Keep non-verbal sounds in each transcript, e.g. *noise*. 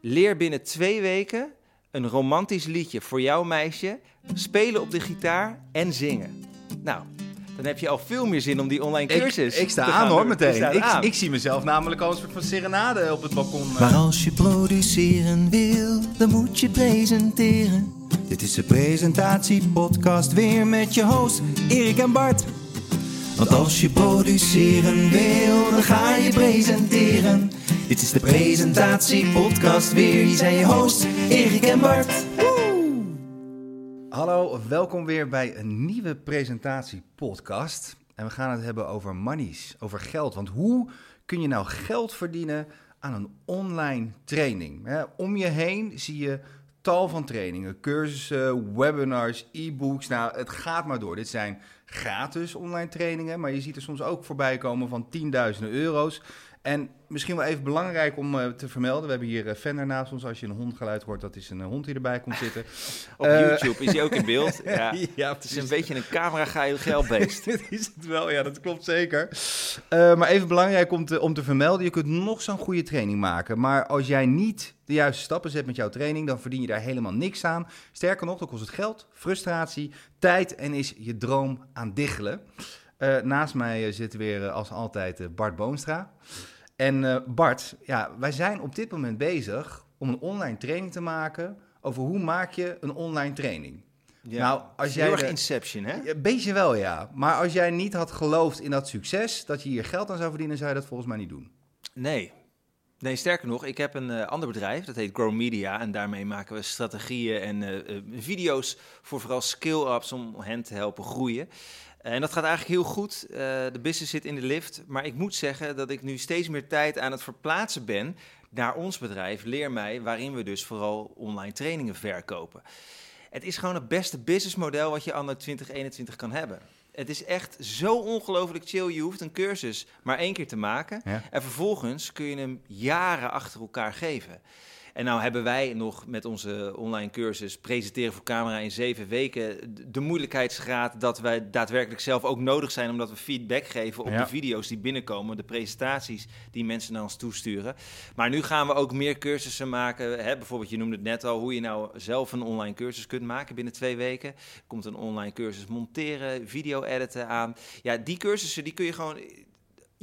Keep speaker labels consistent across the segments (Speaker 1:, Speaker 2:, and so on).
Speaker 1: Leer binnen twee weken een romantisch liedje voor jouw meisje, spelen op de gitaar en zingen. Nou, dan heb je al veel meer zin om die online cursus
Speaker 2: Ik, ik sta
Speaker 1: te
Speaker 2: aan hoor, meteen. Ik,
Speaker 1: aan.
Speaker 2: ik zie mezelf namelijk al een soort van serenade op het balkon. eh.
Speaker 3: Maar als je produceren wil, dan moet je presenteren. Dit is de presentatiepodcast weer met je host Erik en Bart. Want als je produceren wil, dan ga je presenteren. Dit is de presentatiepodcast weer. Hier zijn je hosts Erik en Bart.
Speaker 2: Hallo, welkom weer bij een nieuwe presentatiepodcast. En we gaan het hebben over monies, over geld. Want hoe kun je nou geld verdienen aan een online training? Om je heen zie je tal van trainingen, cursussen, webinars, e-books. Nou, het gaat maar door. Dit zijn gratis online trainingen, maar je ziet er soms ook voorbij komen van tienduizenden euro's. En misschien wel even belangrijk om eh, te vermelden. We hebben hier uh, Fender naast ons. Als je een hondgeluid hoort, dat is een eh, hond die erbij komt *laughs* zitten.
Speaker 1: Op YouTube is hij ook in beeld. *laughs* Ja.
Speaker 2: ja,
Speaker 1: Het is een beetje een camera geilbeest. *laughs*
Speaker 2: Dit is het wel, ja, dat klopt zeker. Maar even belangrijk om te, om te vermelden: je kunt nog zo'n goede training maken. Maar als jij niet de juiste stappen zet met jouw training, dan verdien je daar helemaal niks aan. Sterker nog, dan kost het geld, frustratie, tijd en is je droom aan diggelen. Eh, naast mij eh, zit weer eh, als altijd Bart Boonstra. En Bart, ja, wij zijn op dit moment bezig om een online training te maken over hoe maak je een online training.
Speaker 1: Ja.
Speaker 2: Nou, als jij
Speaker 1: Heel erg
Speaker 2: de-
Speaker 1: Inception, hè?
Speaker 2: Beetje wel, ja. Maar als jij niet had geloofd in dat succes, dat je hier geld aan zou verdienen, zou je dat volgens mij niet doen.
Speaker 1: Nee. Nee, sterker nog, ik heb een eh, ander bedrijf, dat heet Grow Media. En daarmee maken we strategieën en eh, eh, video's voor vooral skill-ups om hen te helpen groeien. En dat gaat eigenlijk heel goed. De business zit in de lift. Maar ik moet zeggen dat ik nu steeds meer tijd aan het verplaatsen ben naar ons bedrijf, Leer mij, waarin we dus vooral online trainingen verkopen. Het is gewoon het beste businessmodel wat je anno 2021 kan hebben. Het is echt zo ongelooflijk chill. Je hoeft een cursus maar één keer te maken.
Speaker 2: Ja.
Speaker 1: En vervolgens kun je hem jaren achter elkaar geven. En nou hebben wij nog met onze online cursus presenteren voor camera in zeven weken de- moeilijkheidsgraad dat wij daadwerkelijk zelf ook nodig zijn omdat we feedback geven op
Speaker 2: Ja.
Speaker 1: de video's die binnenkomen, de presentaties die mensen naar ons toesturen. Maar nu gaan we ook meer cursussen maken. Hè? Bijvoorbeeld, je noemde het net al, hoe je nou zelf een online cursus kunt maken binnen twee weken. Er komt een online cursus monteren, video editen aan. Ja, die cursussen die kun je gewoon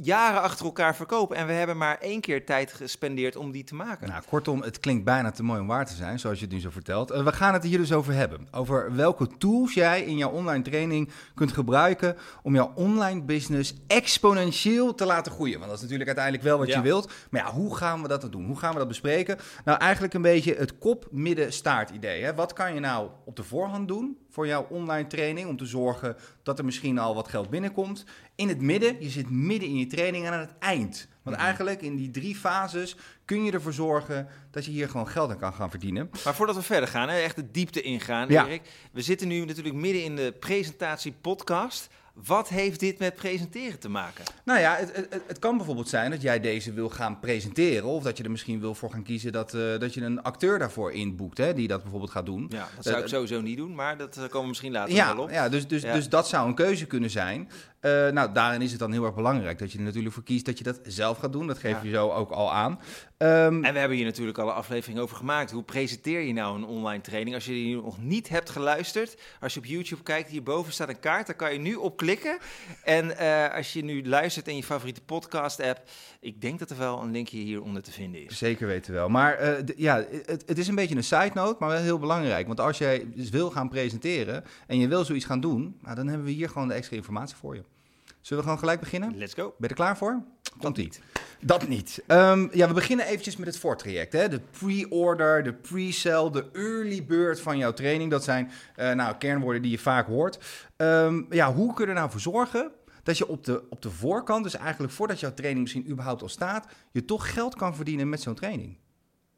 Speaker 1: jaren achter elkaar verkopen. En we hebben maar één keer tijd gespendeerd om die te maken.
Speaker 2: Nou, kortom, het klinkt bijna te mooi om waar te zijn, zoals je het nu zo vertelt. Eh, we gaan het hier dus over hebben. Over welke tools jij in jouw online training kunt gebruiken om jouw online business exponentieel te laten groeien. Want dat is natuurlijk uiteindelijk wel wat
Speaker 1: Ja.
Speaker 2: je wilt. Maar ja, hoe gaan we dat dan doen? Hoe gaan we dat bespreken? Nou, eigenlijk een beetje het kop-midden-staart idee. Hè? Wat kan je nou op de voorhand doen voor jouw online training om te zorgen dat er misschien al wat geld binnenkomt? In het midden, je zit midden in je training en aan het eind. Want eigenlijk in die drie fases kun je ervoor zorgen dat je hier gewoon geld aan kan gaan verdienen.
Speaker 1: Maar voordat we verder gaan, hè, echt de diepte ingaan,
Speaker 2: Ja.
Speaker 1: Erik. We zitten nu natuurlijk midden in de presentatie podcast. Wat heeft dit met presenteren te maken?
Speaker 2: Nou ja, het, het, het kan bijvoorbeeld zijn dat jij deze wil gaan presenteren. Of dat je er misschien wil voor gaan kiezen dat, eh, dat je een acteur daarvoor inboekt, hè, die dat bijvoorbeeld gaat doen.
Speaker 1: Ja, dat zou
Speaker 2: Eh,
Speaker 1: ik sowieso niet doen, maar dat eh, komen we misschien later
Speaker 2: Ja,
Speaker 1: wel op.
Speaker 2: ja dus, dus,
Speaker 1: Ja.
Speaker 2: dus dat zou een keuze kunnen zijn. Eh, nou, daarin is het dan heel erg belangrijk dat je er natuurlijk voor kiest dat je dat zelf gaat doen. Dat geef
Speaker 1: Ja.
Speaker 2: je zo ook al aan. Ehm,
Speaker 1: En we hebben hier natuurlijk al een aflevering over gemaakt. Hoe presenteer je nou een online training? Als je die nog niet hebt geluisterd, als je op YouTube kijkt, hierboven staat een kaart, daar kan je nu op klikken. En eh, als je nu luistert in je favoriete podcast-app, ik denk dat er wel een linkje hieronder te vinden is.
Speaker 2: Zeker weten wel. Maar eh, ja, het, het is een beetje een side note, maar wel heel belangrijk. Want als jij dus wil gaan presenteren en je wil zoiets gaan doen, nou, dan hebben we hier gewoon de extra informatie voor je. Zullen we gewoon gelijk beginnen?
Speaker 1: Let's go.
Speaker 2: Ben je er klaar voor? Komt niet. Dat niet. Ehm, ja, we beginnen eventjes met het voortraject. Hè? De pre-order, de pre-sell, de early bird van jouw training. Dat zijn eh, nou, kernwoorden die je vaak hoort. Ehm, ja, hoe kun je er nou voor zorgen dat je op de, op de voorkant, dus eigenlijk voordat jouw training misschien überhaupt al staat, je toch geld kan verdienen met zo'n training?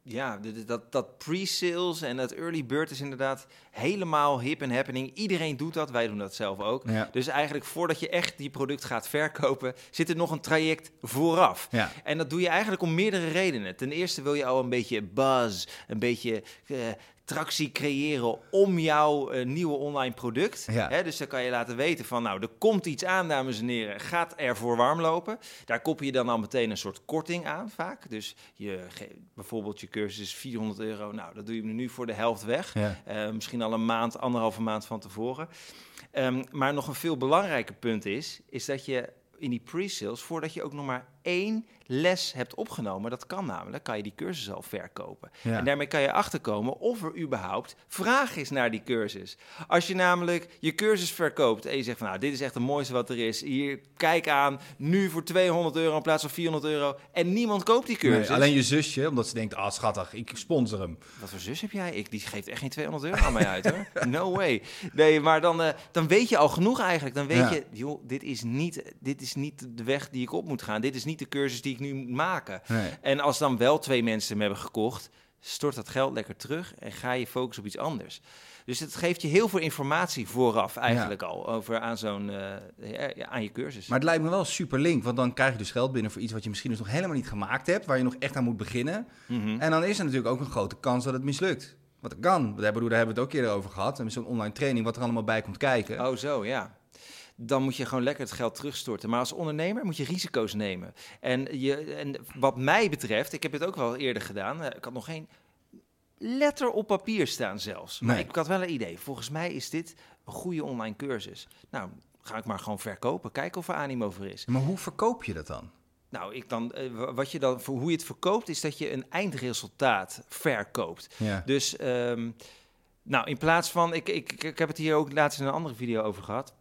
Speaker 1: Ja, dat, dat pre-sales en dat early bird is inderdaad helemaal hip en happening. Iedereen doet dat, wij doen dat zelf ook.
Speaker 2: Ja.
Speaker 1: Dus eigenlijk voordat je echt die product gaat verkopen, zit er nog een traject vooraf.
Speaker 2: Ja.
Speaker 1: En dat doe je eigenlijk om meerdere redenen. Ten eerste wil je al een beetje buzz, een beetje eh, attractie creëren om jouw eh, nieuwe online product.
Speaker 2: Ja.
Speaker 1: Hè, dus dan kan je laten weten van, nou, er komt iets aan, dames en heren. Gaat er voor warm lopen. Daar koppel je dan al meteen een soort korting aan, vaak. Dus je, bijvoorbeeld je cursus is 400 euro. Nou, dat doe je nu voor de helft weg.
Speaker 2: Ja.
Speaker 1: Eh, misschien al een maand, anderhalve maand van tevoren. Ehm, maar nog een veel belangrijker punt is, is dat je in die pre-sales, voordat je ook nog maar één les hebt opgenomen, dat kan namelijk, kan je die cursus al verkopen.
Speaker 2: Ja.
Speaker 1: En daarmee kan je achterkomen of er überhaupt vraag is naar die cursus. Als je namelijk je cursus verkoopt en je zegt van nou, dit is echt het mooiste wat er is. Hier, kijk aan, nu voor 200 euro in plaats van 400 euro. En niemand koopt die cursus.
Speaker 2: Nee, alleen je zusje, omdat ze denkt, ah schattig, ik sponsor hem.
Speaker 1: Wat voor zus heb jij? Ik, die geeft echt geen 200 euro aan mij uit, hoor. *laughs* No way. Nee, maar dan, eh, dan weet je al genoeg eigenlijk. Dan weet
Speaker 2: Ja.
Speaker 1: je, joh, dit is, niet, dit is niet de weg die ik op moet gaan. Dit is niet de cursus die ik nu moet maken.
Speaker 2: Nee.
Speaker 1: En als dan wel twee mensen hem hebben gekocht, stort dat geld lekker terug en ga je focussen op iets anders. Dus het geeft je heel veel informatie vooraf eigenlijk al over aan zo'n eh, aan je cursus.
Speaker 2: Maar het lijkt me wel super link, want dan krijg je dus geld binnen voor iets wat je misschien dus nog helemaal niet gemaakt hebt, waar je nog echt aan moet beginnen.
Speaker 1: Mhm.
Speaker 2: En dan is er natuurlijk ook een grote kans dat het mislukt. Wat kan. Daar hebben daar hebben we het ook eerder over gehad. En met zo'n online training, wat er allemaal bij komt kijken.
Speaker 1: Oh, zo ja. Dan moet je gewoon lekker het geld terugstorten. Maar als ondernemer moet je risico's nemen. En, je, en wat mij betreft, ik heb het ook wel eerder gedaan. eh, Ik had nog geen letter op papier staan zelfs. Maar
Speaker 2: Nee.
Speaker 1: ik had wel een idee. Volgens mij is dit een goede online cursus. Nou, ga ik maar gewoon verkopen. Kijken of er animo voor is.
Speaker 2: Maar hoe verkoop je dat dan?
Speaker 1: Nou, ik dan, eh, wa- wat je dan, voor hoe je het verkoopt, is dat je een eindresultaat verkoopt.
Speaker 2: Ja.
Speaker 1: Dus, ehm, nou, in plaats van, ik, ik, ik heb het hier ook laatst in een andere video over gehad.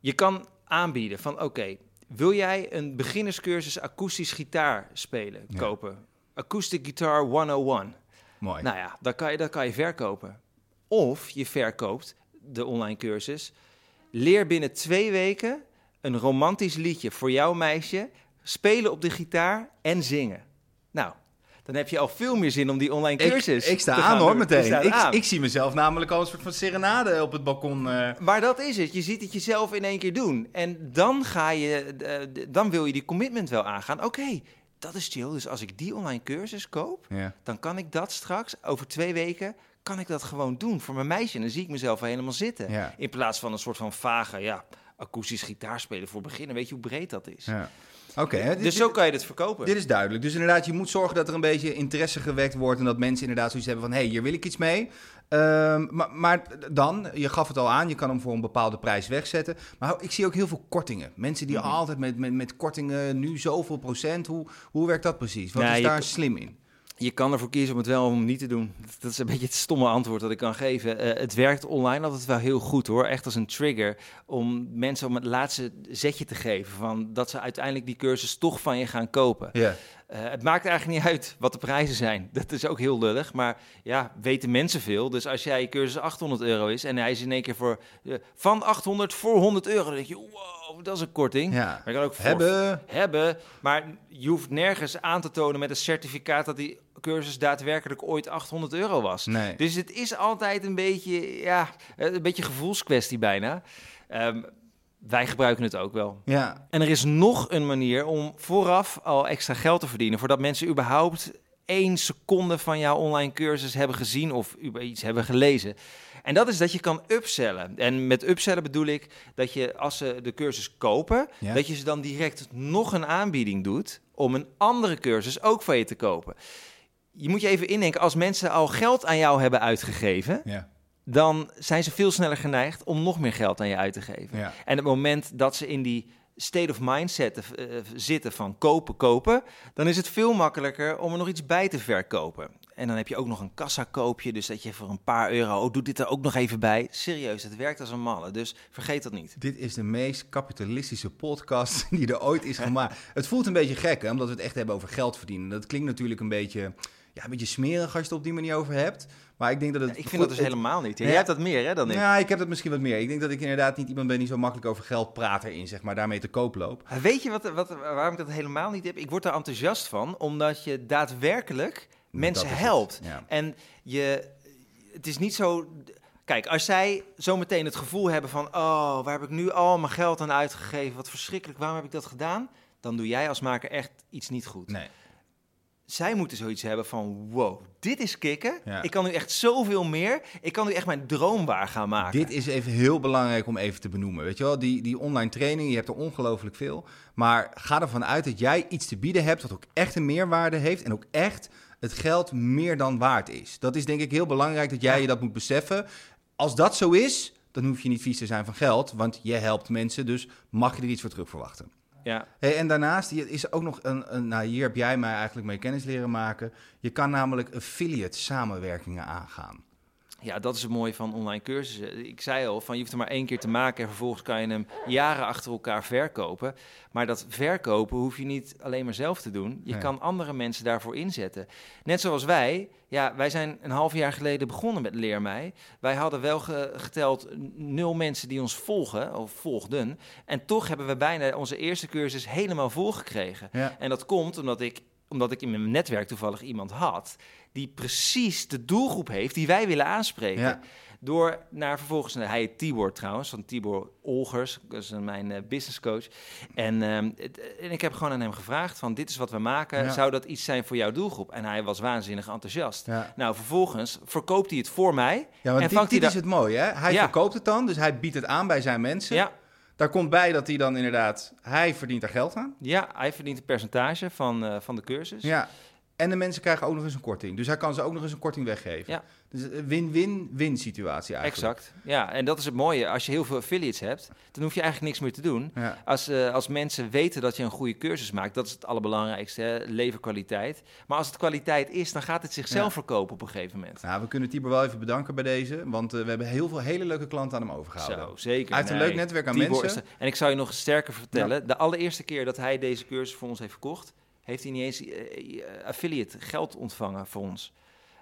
Speaker 1: Je kan aanbieden van, oké, wil jij een beginnerscursus akoestisch gitaar spelen,
Speaker 2: Ja.
Speaker 1: kopen? Acoustic Guitar 101.
Speaker 2: Mooi.
Speaker 1: Nou ja, dat kan, je, dat kan je verkopen. Of je verkoopt de online cursus. Leer binnen twee weken een romantisch liedje voor jouw meisje. Spelen op de gitaar en zingen. Nou, dan heb je al veel meer zin om die online
Speaker 2: ik,
Speaker 1: cursus
Speaker 2: ik sta
Speaker 1: te
Speaker 2: aan hoor, meteen. Ik,
Speaker 1: aan.
Speaker 2: ik zie mezelf namelijk al een soort van serenade op het balkon. eh.
Speaker 1: Maar dat is het. Je ziet het jezelf in één keer doen. En dan ga je, eh, dan wil je die commitment wel aangaan. Oké, dat is chill. Dus als ik die online cursus koop,
Speaker 2: Ja.
Speaker 1: dan kan ik dat straks over twee weken kan ik dat gewoon doen voor mijn meisje. En dan zie ik mezelf helemaal zitten.
Speaker 2: Ja.
Speaker 1: In plaats van een soort van vage, ja, akoestisch gitaar spelen voor beginnen. Weet je hoe breed dat is?
Speaker 2: ja. Oké, dit-
Speaker 1: Dus zo kan je dit verkopen.
Speaker 2: Dit is duidelijk. Dus inderdaad, je moet zorgen dat er een beetje interesse gewekt wordt. En dat mensen inderdaad zoiets hebben van: hé, hey, hier wil ik iets mee. Ehm, maar, maar dan, je gaf het al aan, je kan hem voor een bepaalde prijs wegzetten. Maar ik zie ook heel veel kortingen. Mensen die
Speaker 1: Mhm.
Speaker 2: altijd met, met, met kortingen nu zoveel procent. Hoe, hoe werkt dat precies? Wat
Speaker 1: Nou,
Speaker 2: is daar slim in?
Speaker 1: Je kan ervoor kiezen om het wel om niet te doen. Dat is een *laughs* beetje het stomme antwoord dat ik kan geven. Eh, het werkt online altijd wel heel goed hoor. Echt als een trigger om mensen om het laatste zetje te geven. Van dat ze uiteindelijk die cursus toch van je gaan kopen.
Speaker 2: Ja.
Speaker 1: Eh, het maakt eigenlijk niet uit wat de prijzen zijn. *laughs* Dat is ook heel lullig. Maar ja, weten mensen veel. Dus als jij je cursus 800 euro is en hij is in één keer voor eh, van 800 voor 100 euro, dan denk je, wow, dat is een korting.
Speaker 2: ja.
Speaker 1: Maar je kan ook voor
Speaker 2: Hebben.
Speaker 1: hebben, maar je hoeft nergens aan te tonen met een certificaat dat die cursus daadwerkelijk ooit 800 euro was.
Speaker 2: Nee.
Speaker 1: Dus het is altijd een beetje, ja, een beetje gevoelskwestie bijna. Ehm, wij gebruiken het ook wel.
Speaker 2: Ja.
Speaker 1: En er is nog een manier om vooraf al extra geld te verdienen, voordat mensen überhaupt één seconde van jouw online cursus hebben gezien of iets hebben gelezen. En dat is dat je kan upsellen. En met upsellen bedoel ik dat je als ze de cursus kopen,
Speaker 2: Ja.
Speaker 1: dat je ze dan direct nog een aanbieding doet om een andere cursus ook van je te kopen. Je moet je even indenken, als mensen al geld aan jou hebben uitgegeven,
Speaker 2: Ja.
Speaker 1: Dan zijn ze veel sneller geneigd om nog meer geld aan je uit te geven.
Speaker 2: Ja.
Speaker 1: En het moment dat ze in die state of mind zetten, eh, zitten van kopen, kopen, dan is het veel makkelijker om er nog iets bij te verkopen. En dan heb je ook nog een kassakoopje, dus dat je voor een paar euro, oh, doe dit er ook nog even bij. Serieus, het werkt als een malle, dus vergeet dat niet.
Speaker 2: Dit is de meest kapitalistische podcast *laughs* die er ooit is gemaakt. Het voelt een beetje gek, hè, omdat we het echt hebben over geld verdienen. Dat klinkt natuurlijk een beetje, ja, een beetje smerig als je het op die manier over hebt. Maar ik denk dat het...
Speaker 1: Ik vind dat dus
Speaker 2: het-
Speaker 1: helemaal niet. Jij hebt dat meer hè, dan ik.
Speaker 2: Ja, ik heb dat misschien wat meer. Ik denk dat ik inderdaad niet iemand ben die zo makkelijk over geld praat erin, zeg maar, daarmee te koop loop.
Speaker 1: Maar Weet je wat, wat, waarom ik dat helemaal niet heb? Ik word er enthousiast van, omdat je daadwerkelijk mensen helpt.
Speaker 2: ja.
Speaker 1: En je, het is niet zo. Kijk, als zij zometeen het gevoel hebben van: oh, waar heb ik nu al mijn geld aan uitgegeven? Wat verschrikkelijk, waarom heb ik dat gedaan? Dan doe jij als maker echt iets niet goed.
Speaker 2: Nee.
Speaker 1: Zij moeten zoiets hebben van, wow, dit is kicken.
Speaker 2: Ja.
Speaker 1: Ik kan nu echt zoveel meer. Ik kan nu echt mijn droom waar gaan maken.
Speaker 2: Dit is even heel belangrijk om even te benoemen. Weet je wel, die, die online training, je hebt er ongelooflijk veel. Maar ga ervan uit dat jij iets te bieden hebt wat ook echt een meerwaarde heeft en ook echt het geld meer dan waard is. Dat is denk ik heel belangrijk dat jij
Speaker 1: Ja.
Speaker 2: je dat moet beseffen. Als dat zo is, dan hoef je niet vies te zijn van geld, want je helpt mensen, dus mag je er iets voor terug verwachten.
Speaker 1: Ja,
Speaker 2: en daarnaast is er ook nog een, een, nou hier heb jij mij eigenlijk mee kennis leren maken. Je kan namelijk affiliate samenwerkingen aangaan.
Speaker 1: Ja, dat is het mooie van online cursussen. Ik zei al, van je hoeft er maar één keer te maken en vervolgens kan je hem jaren achter elkaar verkopen. Maar dat verkopen hoef je niet alleen maar zelf te doen. Je
Speaker 2: Nee.
Speaker 1: kan andere mensen daarvoor inzetten. Net zoals wij. Ja, wij zijn een half jaar geleden begonnen met Leer mij. Wij hadden wel ge- geteld nul mensen die ons volgen of volgden. En toch hebben we bijna onze eerste cursus helemaal volgekregen.
Speaker 2: Ja.
Speaker 1: En dat komt omdat ik, omdat ik in mijn netwerk toevallig iemand had die precies de doelgroep heeft die wij willen aanspreken.
Speaker 2: Ja.
Speaker 1: Door naar vervolgens, hij heet Tibor trouwens, van Tibor Olgers, dat is mijn eh, business coach. En, ehm, het- en ik heb gewoon aan hem gevraagd van dit is wat we maken,
Speaker 2: Ja.
Speaker 1: zou dat iets zijn voor jouw doelgroep? En hij was waanzinnig enthousiast.
Speaker 2: Ja.
Speaker 1: Nou, vervolgens verkoopt hij het voor mij.
Speaker 2: Ja, want
Speaker 1: en
Speaker 2: dit,
Speaker 1: vangt
Speaker 2: dit
Speaker 1: hij
Speaker 2: is het mooie, hè? Hij verkoopt het dan, dus hij biedt het aan bij zijn mensen.
Speaker 1: Ja,
Speaker 2: Daar komt bij dat hij dan inderdaad, hij verdient er geld aan.
Speaker 1: ja, hij verdient een percentage van, eh, van de cursus.
Speaker 2: Ja. En de mensen krijgen ook nog eens een korting. Dus hij kan ze ook nog eens een korting weggeven.
Speaker 1: Ja.
Speaker 2: Dus een win-win-win situatie eigenlijk.
Speaker 1: Exact. Ja, en dat is het mooie. Als je heel veel affiliates hebt, dan hoef je eigenlijk niks meer te doen.
Speaker 2: Ja.
Speaker 1: Als, eh, als mensen weten dat je een goede cursus maakt, dat is het allerbelangrijkste, hè? leverkwaliteit. Maar als het kwaliteit is, dan gaat het zichzelf
Speaker 2: Ja.
Speaker 1: verkopen op een gegeven moment.
Speaker 2: Nou, we kunnen Tibor wel even bedanken bij deze, want eh, we hebben heel veel hele leuke klanten aan hem overgehouden.
Speaker 1: Zo, zeker.
Speaker 2: Hij heeft een leuk netwerk aan
Speaker 1: Tibor
Speaker 2: mensen.
Speaker 1: en ik zou je nog sterker vertellen, de allereerste keer dat hij deze cursus voor ons heeft verkocht, heeft hij niet eens eh, eh, affiliate geld ontvangen voor ons.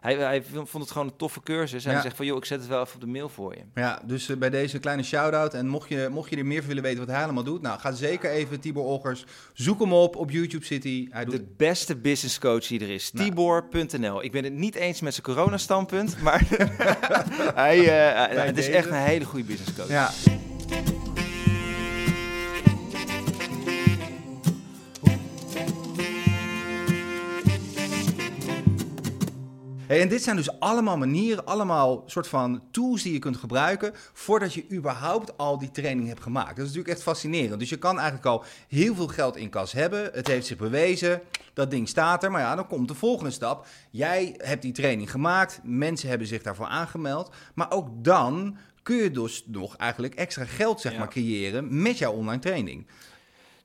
Speaker 1: Hij, hij vond het gewoon een toffe cursus. En
Speaker 2: Ja.
Speaker 1: hij zegt van, joh, ik zet het wel even op de mail voor je.
Speaker 2: Ja, dus eh, bij deze kleine shout-out. En mocht je, mocht je er meer van willen weten wat hij allemaal doet, nou, ga zeker even Tibor Olgers. Zoek hem op op YouTube City. Hij doet
Speaker 1: De beste business coach die er is.
Speaker 2: Nou.
Speaker 1: Tibor.nl. Ik ben het niet eens met zijn coronastandpunt, maar *laughs* hij, het is echt een hele goede business coach.
Speaker 2: Ja. Hey, en dit zijn dus allemaal manieren, allemaal soort van tools die je kunt gebruiken voordat je überhaupt al die training hebt gemaakt. Dat is natuurlijk echt fascinerend. Dus je kan eigenlijk al heel veel geld in kas hebben. Het heeft zich bewezen. Dat ding staat er. Maar ja, dan komt de volgende stap. Jij hebt die training gemaakt. Mensen hebben zich daarvoor aangemeld. Maar ook dan kun je dus nog eigenlijk extra geld zeg
Speaker 1: Ja.
Speaker 2: maar, creëren met jouw online training.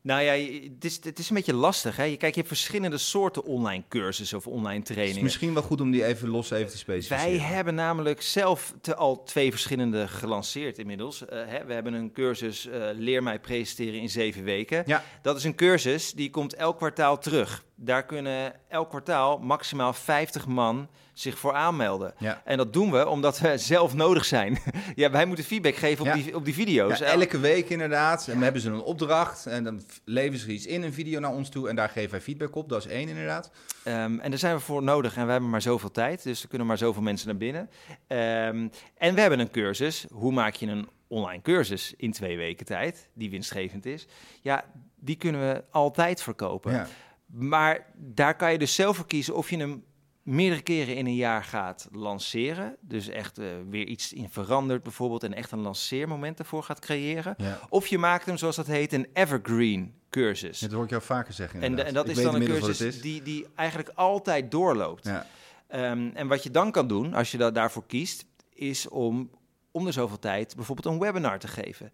Speaker 1: Nou ja, het is, het is een beetje lastig. Hè? Je, kijk, je hebt verschillende soorten online cursussen of online
Speaker 2: Het is
Speaker 1: trainingen.
Speaker 2: misschien wel goed om die even los even te specificeren.
Speaker 1: Wij hebben namelijk zelf te, al twee verschillende gelanceerd inmiddels. Eh, hè, we hebben een cursus eh, Leer mij presenteren in zeven weken.
Speaker 2: Ja.
Speaker 1: Dat is een cursus die komt elk kwartaal terug. Daar kunnen elk kwartaal maximaal 50 man zich voor aanmelden.
Speaker 2: Ja.
Speaker 1: En dat doen we omdat we zelf nodig zijn. *laughs* ja, wij moeten feedback geven op,
Speaker 2: Ja.
Speaker 1: die, op die video's.
Speaker 2: Ja, elke week inderdaad. En dan hebben ze een opdracht en dan leveren ze iets in een video naar ons toe en daar geven wij feedback op. Dat is één inderdaad.
Speaker 1: Ehm, en daar zijn we voor nodig en we hebben maar zoveel tijd, dus er kunnen maar zoveel mensen naar binnen. Ehm, en we hebben een cursus, hoe maak je een online cursus in twee weken tijd, die winstgevend is. Ja, die kunnen we altijd verkopen. Maar daar kan je dus zelf voor kiezen of je hem meerdere keren in een jaar gaat lanceren. Dus echt eh, weer iets in verandert bijvoorbeeld en echt een lanceermoment ervoor gaat creëren.
Speaker 2: Ja.
Speaker 1: Of je maakt hem, zoals dat heet, een evergreen cursus.
Speaker 2: Dat hoor ik jou vaker zeggen
Speaker 1: En, en dat
Speaker 2: Ik
Speaker 1: is dan een cursus die, die eigenlijk altijd doorloopt.
Speaker 2: Ja.
Speaker 1: Ehm, en wat je dan kan doen, als je da daarvoor kiest, is om om de zoveel tijd bijvoorbeeld een webinar te geven.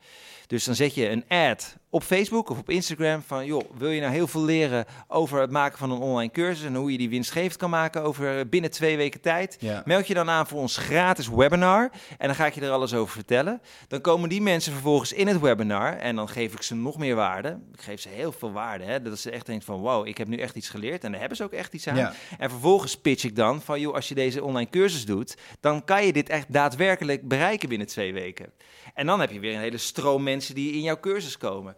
Speaker 1: Dus dan zet je een ad op Facebook of op Instagram van, joh, wil je nou heel veel leren over het maken van een online cursus en hoe je die winstgevend kan maken over binnen twee weken tijd?
Speaker 2: Ja.
Speaker 1: Meld je dan aan voor ons gratis webinar en dan ga ik je er alles over vertellen. Dan komen die mensen vervolgens in het webinar en dan geef ik ze nog meer waarde. Ik geef ze heel veel waarde, hè? dat ze echt denken van, wow, ik heb nu echt iets geleerd en daar hebben ze ook echt iets aan.
Speaker 2: Ja.
Speaker 1: En vervolgens pitch ik dan van, joh, als je deze online cursus doet, dan kan je dit echt daadwerkelijk bereiken binnen twee weken. En dan heb je weer een hele stroom mensen die in jouw cursus komen.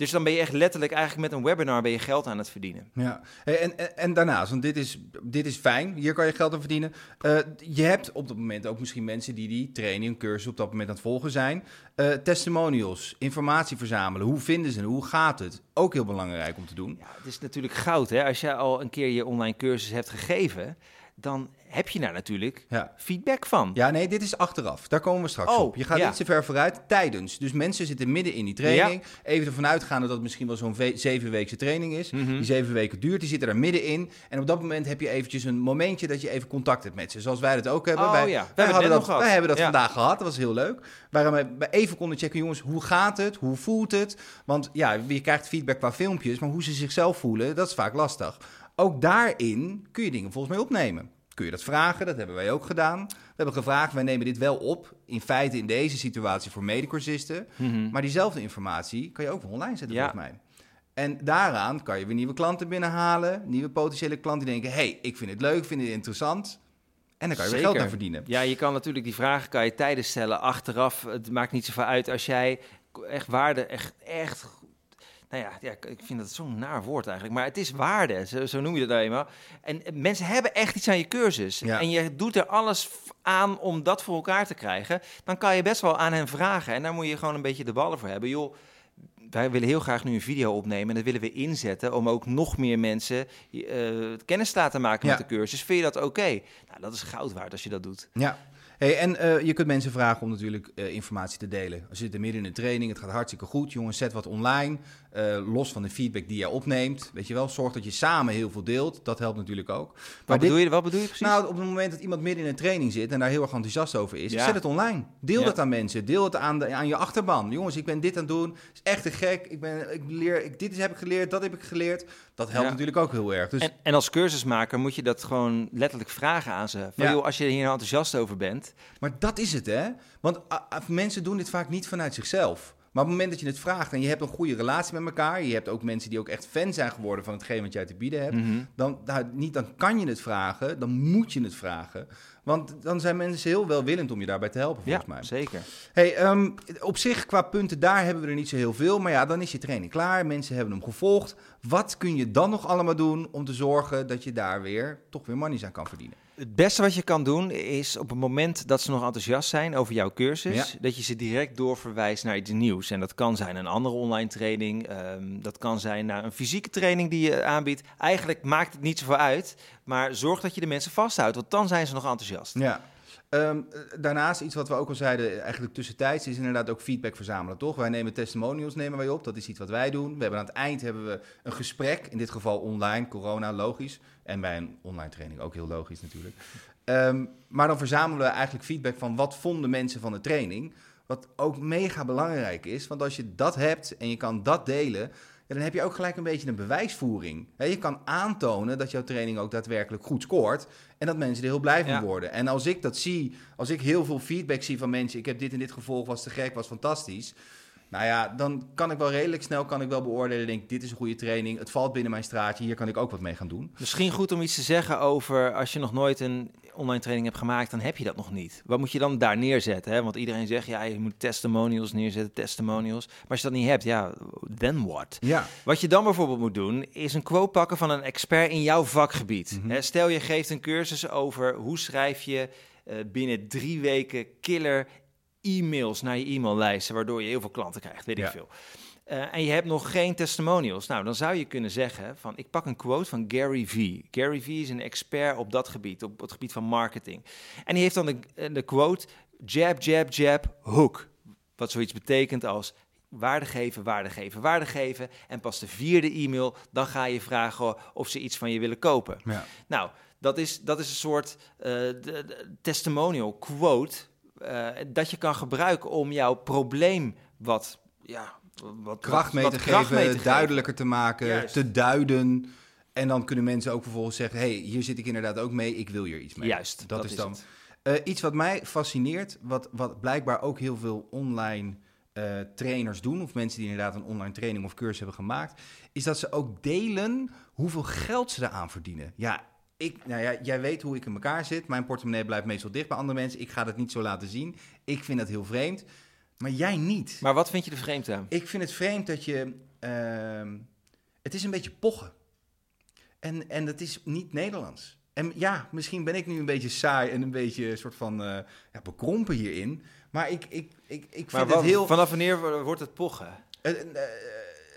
Speaker 1: Dus dan ben je echt letterlijk eigenlijk met een webinar ben je geld aan het verdienen.
Speaker 2: Ja, en, en, en daarnaast, want dit is, dit is fijn, hier kan je geld aan verdienen. Eh, je hebt op dat moment ook misschien mensen die die training, cursus op dat moment aan het volgen zijn. Eh, testimonials, informatie verzamelen, hoe vinden ze het, hoe gaat het? Ook heel belangrijk om te doen.
Speaker 1: Ja, het is natuurlijk goud. Hè? Als je al een keer je online cursus hebt gegeven, dan heb je daar natuurlijk
Speaker 2: Ja.
Speaker 1: feedback van.
Speaker 2: Ja, nee, dit is achteraf. Daar komen we straks
Speaker 1: Oh,
Speaker 2: op. Je gaat
Speaker 1: ja.
Speaker 2: niet zo ver vooruit tijdens. Dus mensen zitten midden in die training. Even ervan uitgaande dat het misschien wel zo'n ve- zevenweekse training is.
Speaker 1: Mhm.
Speaker 2: Die zeven weken duurt, die zitten er middenin. En op dat moment heb je eventjes een momentje dat je even contact hebt met ze. Zoals wij dat ook hebben.
Speaker 1: Oh,
Speaker 2: wij,
Speaker 1: ja. We
Speaker 2: wij,
Speaker 1: hebben
Speaker 2: dat, wij hebben dat vandaag gehad. Dat was heel leuk. Waarom we even konden checken, jongens, hoe gaat het? Hoe voelt het? Want ja, je krijgt feedback qua filmpjes, maar hoe ze zichzelf voelen, dat is vaak lastig. Ook daarin kun je dingen volgens mij opnemen. Kun je dat vragen? Dat hebben wij ook gedaan. We hebben gevraagd, wij nemen dit wel op. In feite in deze situatie voor medicursisten.
Speaker 1: Mhm.
Speaker 2: Maar diezelfde informatie kan je ook online zetten
Speaker 1: Ja.
Speaker 2: volgens mij. En daaraan kan je weer nieuwe klanten binnenhalen. Nieuwe potentiële klanten die denken... hey, ik vind het leuk, vind het interessant. En dan kan je weer geld aan verdienen.
Speaker 1: Ja, je kan natuurlijk die vragen kan je tijdens stellen, achteraf. Het maakt niet zoveel uit als jij echt waarde, echt, echt. Nou ja, ja, ik vind dat zo'n naar woord eigenlijk. Maar het is waarde, zo, zo noem je dat nou eenmaal. En eh, mensen hebben echt iets aan je cursus.
Speaker 2: Ja.
Speaker 1: En je doet er alles aan om dat voor elkaar te krijgen. Dan kan je best wel aan hen vragen. En daar moet je gewoon een beetje de ballen voor hebben. Joh, wij willen heel graag nu een video opnemen. En dat willen we inzetten om ook nog meer mensen eh, kennis te laten maken
Speaker 2: Ja.
Speaker 1: met de cursus. Vind je dat oké? Nou, dat is goud waard als je dat doet.
Speaker 2: Ja. Hey, en eh, je kunt mensen vragen om natuurlijk eh, informatie te delen. Als je zit er midden in een training, het gaat hartstikke goed. Jongens, zet wat online. eh, los van de feedback die jij opneemt. Weet je wel, zorg dat je samen heel veel deelt. Dat helpt natuurlijk ook. Maar
Speaker 1: Wat
Speaker 2: dit-
Speaker 1: bedoel, je, wat bedoel je precies?
Speaker 2: Nou, op het moment dat iemand midden in een training zit en daar heel erg enthousiast over is,
Speaker 1: Ja.
Speaker 2: zet het online. Deel
Speaker 1: Ja.
Speaker 2: het aan mensen. Deel het aan, de, aan je achterban. Jongens, ik ben dit aan het doen. Het is echt te gek. Ik ben, ik leer, ik, dit heb ik geleerd, dat heb ik geleerd. Dat helpt
Speaker 1: Ja.
Speaker 2: natuurlijk ook heel erg. Dus
Speaker 1: en, en als cursusmaker moet je dat gewoon letterlijk vragen aan ze. Van,
Speaker 2: Ja.
Speaker 1: joh, als je hier nou enthousiast over bent.
Speaker 2: Maar dat is het, hè? Want ah, ah, mensen doen dit vaak niet vanuit zichzelf. Maar op het moment dat je het vraagt en je hebt een goede relatie met elkaar, je hebt ook mensen die ook echt fan zijn geworden van hetgeen wat jij te bieden hebt,
Speaker 1: Mhm.
Speaker 2: dan, nou, niet dan kan je het vragen, dan moet je het vragen. Want dan zijn mensen heel welwillend om je daarbij te helpen,
Speaker 1: Ja,
Speaker 2: volgens mij.
Speaker 1: zeker.
Speaker 2: Hey, ehm, op zich, qua punten, daar hebben we er niet zo heel veel. Maar ja, dan is je training klaar. Mensen hebben hem gevolgd. Wat kun je dan nog allemaal doen om te zorgen dat je daar weer toch weer money aan kan verdienen?
Speaker 1: Het beste wat je kan doen is op het moment dat ze nog enthousiast zijn over jouw cursus,
Speaker 2: Ja.
Speaker 1: dat je ze direct doorverwijst naar iets nieuws. En dat kan zijn een andere online training, ehm, dat kan zijn naar een fysieke training die je aanbiedt. Eigenlijk maakt het niet zoveel uit, maar zorg dat je de mensen vasthoudt, want dan zijn ze nog enthousiast.
Speaker 2: Ja. Ehm, eh, daarnaast, iets wat we ook al zeiden, eigenlijk tussentijds, is inderdaad ook feedback verzamelen, toch? Wij nemen testimonials nemen wij op, dat is iets wat wij doen. We hebben aan het eind hebben we een gesprek, in dit geval online, corona, logisch. En bij een online training ook heel logisch natuurlijk. Ehm, maar dan verzamelen we eigenlijk feedback van wat vonden mensen van de training. Wat ook mega belangrijk is, want als je dat hebt en je kan dat delen, dan heb je ook gelijk een beetje een bewijsvoering. Je kan aantonen dat jouw training ook daadwerkelijk goed scoort en dat mensen er heel blij van
Speaker 1: Ja.
Speaker 2: worden. En als ik dat zie, als ik heel veel feedback zie van mensen, ik heb dit en dit gevolgd, was te gek, was fantastisch. Nou ja, dan kan ik wel redelijk snel kan ik wel beoordelen, denk dit is een goede training, het valt binnen mijn straatje, hier kan ik ook wat mee gaan doen.
Speaker 1: Misschien goed om iets te zeggen over als je nog nooit een online training hebt gemaakt, dan heb je dat nog niet. Wat moet je dan daar neerzetten? Hè? Want iedereen zegt, ja, je moet testimonials neerzetten, testimonials. Maar als je dat niet hebt, ja, then what?
Speaker 2: Ja,
Speaker 1: Wat je dan bijvoorbeeld moet doen, is een quote pakken van een expert in jouw vakgebied.
Speaker 2: Mhm.
Speaker 1: Hè, Stel je geeft een cursus over hoe schrijf je eh, binnen drie weken killer e-mails naar je e-maillijsten, waardoor je heel veel klanten krijgt, weet
Speaker 2: Ja.
Speaker 1: ik veel. Eh, en je hebt nog geen testimonials. Nou, dan zou je kunnen zeggen van, ik pak een quote van Gary Vee. Gary Vee is een expert op dat gebied, op het gebied van marketing. En die heeft dan de, eh, de quote, jab, jab, jab, hook. Wat zoiets betekent als waarde geven, waarde geven, waarde geven. En pas de vierde e-mail, dan ga je vragen of ze iets van je willen kopen.
Speaker 2: ja.
Speaker 1: Nou, dat is, dat is een soort eh, de- de testimonial quote eh, dat je kan gebruiken om jouw probleem wat, ja, wat
Speaker 2: kracht mee
Speaker 1: wat
Speaker 2: te
Speaker 1: kracht
Speaker 2: geven,
Speaker 1: mee te
Speaker 2: duidelijker te maken,
Speaker 1: Juist.
Speaker 2: te duiden. En dan kunnen mensen ook vervolgens zeggen, hey, hier zit ik inderdaad ook mee, ik wil hier iets mee.
Speaker 1: Juist,
Speaker 2: dat, is dan. Eh, iets wat mij fascineert, wat, wat blijkbaar ook heel veel online eh, trainers doen, of mensen die inderdaad een online training of cursus hebben gemaakt, is dat ze ook delen hoeveel geld ze eraan verdienen. Ja, ik, nou ja, jij weet hoe ik in elkaar zit. Mijn portemonnee blijft meestal dicht bij andere mensen. Ik ga dat niet zo laten zien. Ik vind dat heel vreemd. Maar jij niet.
Speaker 1: Maar wat vind je er vreemd aan?
Speaker 2: Ik vind het vreemd dat je ehm, het is een beetje pochen. En, en dat is niet Nederlands. En ja, misschien ben ik nu een beetje saai en een beetje soort van eh, ja, bekrompen hierin. Maar ik, ik, ik, ik
Speaker 1: Maar
Speaker 2: vind het heel...
Speaker 1: vanaf wanneer wordt het pochen?
Speaker 2: Eh, eh,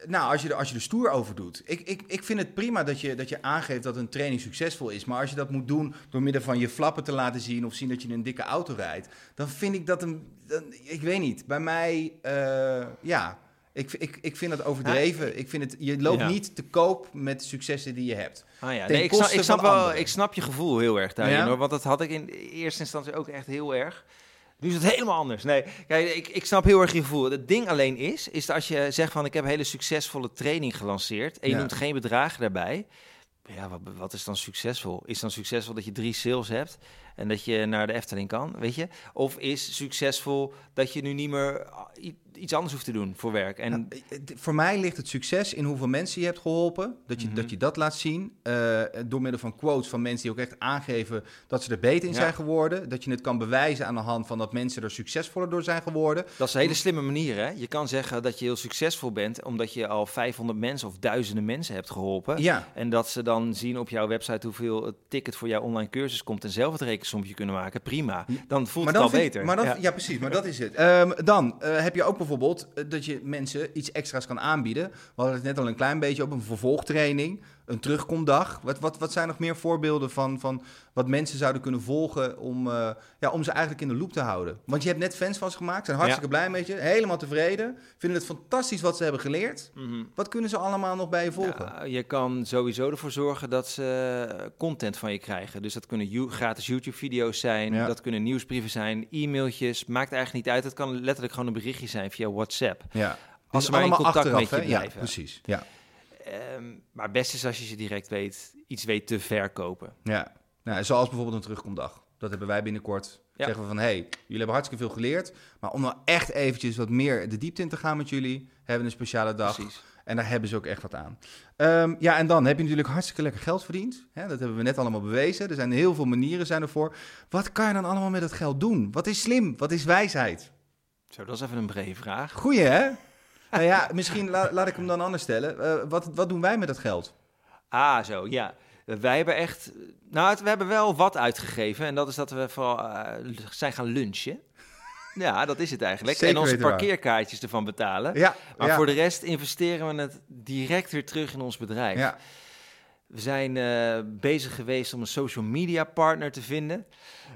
Speaker 2: nou, als je, er, als je er stoer over doet. Ik, ik, ik vind het prima dat je, dat je aangeeft dat een training succesvol is. Maar als je dat moet doen door middel van je flappen te laten zien... of zien dat je in een dikke auto rijdt... dan vind ik dat een... dan- ik weet niet. Bij mij, eh, ja... Ik, ik, ik vind dat overdreven. ik vind het, je loopt
Speaker 1: Ja.
Speaker 2: niet te koop met successen die je hebt.
Speaker 1: Ah ja, nee, ik, snap, ik, snap wel, ik snap je gevoel heel erg daarin
Speaker 2: Ja?
Speaker 1: hoor. Want dat had ik in eerste instantie ook echt heel erg. Nu is het helemaal anders. Nee, kijk, ik, ik snap heel erg je gevoel. Het ding alleen is, is dat als je zegt van ik heb een hele succesvolle training gelanceerd en je
Speaker 2: Ja.
Speaker 1: noemt geen bedragen daarbij. Ja, wat, wat is dan succesvol? Is dan succesvol dat je drie sales hebt en dat je naar de Efteling kan, weet je? Of is succesvol dat je nu niet meer ah, iets anders hoeft te doen voor werk? En
Speaker 2: Nou, eh, voor mij ligt het succes in hoeveel mensen je hebt geholpen. Dat je,
Speaker 1: Mhm.
Speaker 2: dat, je dat laat zien. eh, door middel van quotes van mensen die ook echt aangeven dat ze er beter in
Speaker 1: Ja.
Speaker 2: zijn geworden. Dat je het kan bewijzen aan de hand van dat mensen er succesvoller door zijn geworden.
Speaker 1: Dat is een hele slimme manier, hè? Je kan zeggen dat je heel succesvol bent omdat je al 500 mensen of duizenden mensen hebt geholpen.
Speaker 2: Ja,
Speaker 1: En dat ze dan zien op jouw website hoeveel het ticket voor jouw online cursus komt en zelf het rekensommetje kunnen maken. Prima. Dan voelt
Speaker 2: maar
Speaker 1: het
Speaker 2: dan
Speaker 1: al
Speaker 2: vind-
Speaker 1: beter.
Speaker 2: Maar
Speaker 1: ja.
Speaker 2: precies, maar dat is het. Ehm, dan eh, heb je ook bijvoorbeeld eh, dat je mensen iets extra's kan aanbieden. We hadden het net al een klein beetje op een vervolgtraining, een terugkomdag. Wat, wat, wat zijn nog meer voorbeelden van, van wat mensen zouden kunnen volgen om, eh, ja, om ze eigenlijk in de loop te houden? Want je hebt net fans van ze gemaakt, zijn hartstikke blij met je, helemaal tevreden, vinden het fantastisch wat ze hebben geleerd.
Speaker 1: Mhm.
Speaker 2: Wat kunnen ze allemaal nog bij je volgen?
Speaker 1: Ja, je kan sowieso ervoor zorgen dat ze eh, content van je krijgen. Dus dat kunnen gratis YouTube-video's zijn,
Speaker 2: Ja.
Speaker 1: dat kunnen nieuwsbrieven zijn, e-mailtjes. Maakt eigenlijk niet uit. Het kan letterlijk gewoon een berichtje zijn via WhatsApp.
Speaker 2: ja.
Speaker 1: Als ze maar in contact met je
Speaker 2: hè? Ja,
Speaker 1: blijven.
Speaker 2: precies. Ja.
Speaker 1: Ehm, maar het beste is als je ze direct weet, iets weet te verkopen.
Speaker 2: Ja, nou, zoals bijvoorbeeld een terugkomdag. Dat hebben wij binnenkort.
Speaker 1: Ja.
Speaker 2: Zeggen we van, hey, jullie hebben hartstikke veel geleerd. Maar om nou echt eventjes wat meer de diepte in te gaan met jullie... hebben we een speciale dag.
Speaker 1: Precies.
Speaker 2: En daar hebben ze ook echt wat aan. Ehm, ja, en dan heb je natuurlijk hartstikke lekker geld verdiend. Hè, dat hebben we net allemaal bewezen. Er zijn heel veel manieren zijn ervoor. Wat kan je dan allemaal met dat geld doen? Wat is slim? Wat is wijsheid?
Speaker 1: Zo, dat is even een brede vraag.
Speaker 2: Goeie, hè? Nou ja, misschien la- laat ik hem dan anders stellen. Eh, wat, wat doen wij met dat geld?
Speaker 1: Ah, zo, ja. Wij hebben echt... Nou, het- we hebben wel wat uitgegeven. En dat is dat we vooral eh, zijn gaan lunchen. Ja, dat is het eigenlijk.
Speaker 2: Zeker
Speaker 1: en onze
Speaker 2: waar.
Speaker 1: parkeerkaartjes ervan betalen.
Speaker 2: Ja,
Speaker 1: Maar
Speaker 2: ja,
Speaker 1: voor de rest investeren we het direct weer terug in ons bedrijf.
Speaker 2: ja.
Speaker 1: We zijn eh, bezig geweest om een social media partner te vinden.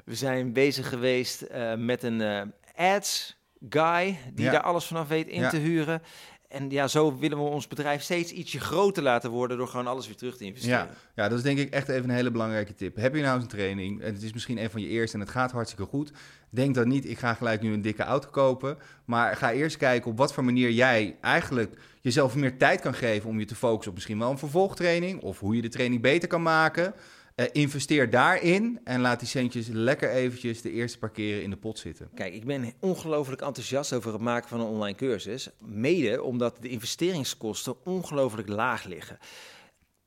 Speaker 1: We zijn bezig geweest met een ads guy die
Speaker 2: Ja.
Speaker 1: daar alles vanaf weet in
Speaker 2: Ja.
Speaker 1: te huren. En ja, zo willen we ons bedrijf steeds ietsje groter laten worden door gewoon alles weer terug te investeren.
Speaker 2: Ja, ja, dat is denk ik echt even een hele belangrijke tip. Heb je nou eens een training en het is misschien een van je eerste en het gaat hartstikke goed. Denk dan niet, ik ga gelijk nu een dikke auto kopen. Maar ga eerst kijken op wat voor manier jij eigenlijk jezelf meer tijd kan geven om je te focussen op misschien wel een vervolgtraining. Of hoe je de training beter kan maken. Eh, investeer daarin en laat die centjes lekker eventjes de eerste paar keren in de pot zitten.
Speaker 1: Kijk, ik ben ongelooflijk enthousiast over het maken van een online cursus. Mede omdat de investeringskosten ongelooflijk laag liggen.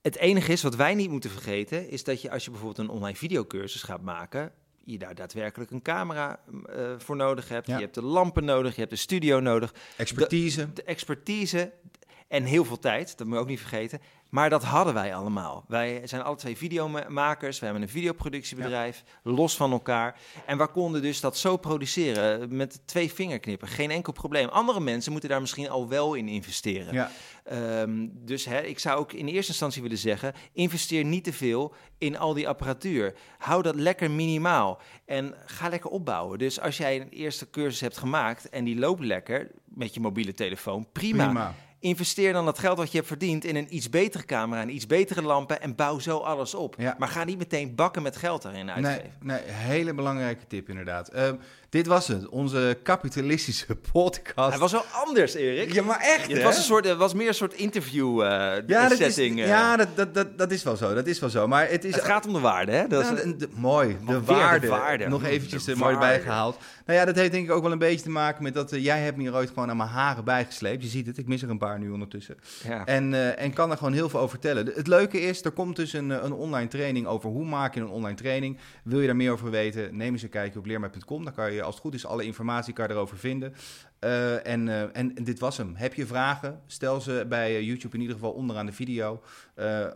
Speaker 1: Het enige is wat wij niet moeten vergeten, is dat je als je bijvoorbeeld een online videocursus gaat maken, je daar daadwerkelijk een camera eh, voor nodig hebt.
Speaker 2: Ja.
Speaker 1: Je hebt de lampen nodig, je hebt de studio nodig,
Speaker 2: Expertise.
Speaker 1: de expertise en heel veel tijd, dat moet je ook niet vergeten. Maar dat hadden wij allemaal. Wij zijn alle twee videomakers, we hebben een videoproductiebedrijf, los van elkaar. En we konden dus dat zo produceren met twee vingerknippen, geen enkel probleem. Andere mensen moeten daar misschien al wel in investeren.
Speaker 2: Ja,
Speaker 1: Ehm, dus hè, ik zou ook in eerste instantie willen zeggen: investeer niet te veel in al die apparatuur. Hou dat lekker minimaal en ga lekker opbouwen. Dus als jij een eerste cursus hebt gemaakt en die loopt lekker met je mobiele telefoon, prima.
Speaker 2: prima.
Speaker 1: Investeer dan dat geld wat je hebt verdiend in een iets betere camera en iets betere lampen en bouw zo alles op.
Speaker 2: Ja.
Speaker 1: Maar ga niet meteen bakken met geld daarin uitgeven.
Speaker 2: Nee, nee, hele belangrijke tip inderdaad. Ehm, dit was het, onze kapitalistische *laughs* podcast.
Speaker 1: Hij was wel anders, Erik.
Speaker 2: Ja, maar echt,
Speaker 1: het was, een soort, het was meer een soort interview eh,
Speaker 2: ja, dat is,
Speaker 1: eh.
Speaker 2: ja dat, dat, dat, dat is wel zo. Dat is wel zo. Maar het is
Speaker 1: het gaat om de waarde, hè? Dat is,
Speaker 2: de- de- mooi, de waarde.
Speaker 1: waarde.
Speaker 2: Nog eventjes er mooi bijgehaald. Nou ja, dat heeft denk ik ook wel een beetje te maken met dat eh, jij hebt me hier ooit gewoon aan mijn haren bijgesleept. Je ziet het, ik mis er een paar. nu ondertussen.
Speaker 1: Ja.
Speaker 2: En, en kan er gewoon heel veel over vertellen. Het leuke is, er komt dus een, een online training over hoe maak je een online training. Wil je daar meer over weten, neem eens een kijkje op leermij.com. Daar kan je, als het goed is, alle informatie kan je erover vinden. Eh, en, eh, en, en dit was hem. Heb je vragen? Stel ze bij eh, YouTube in ieder geval onderaan de video.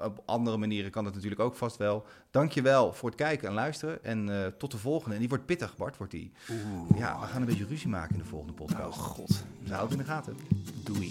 Speaker 2: Op andere manieren kan dat natuurlijk ook vast wel. Dankjewel voor het kijken en luisteren. En tot de volgende. En die wordt pittig, Bart, wordt die. Ja, we gaan een beetje ruzie maken in de volgende podcast.
Speaker 1: Oh god.
Speaker 2: Houd het in de gaten.
Speaker 1: Doei.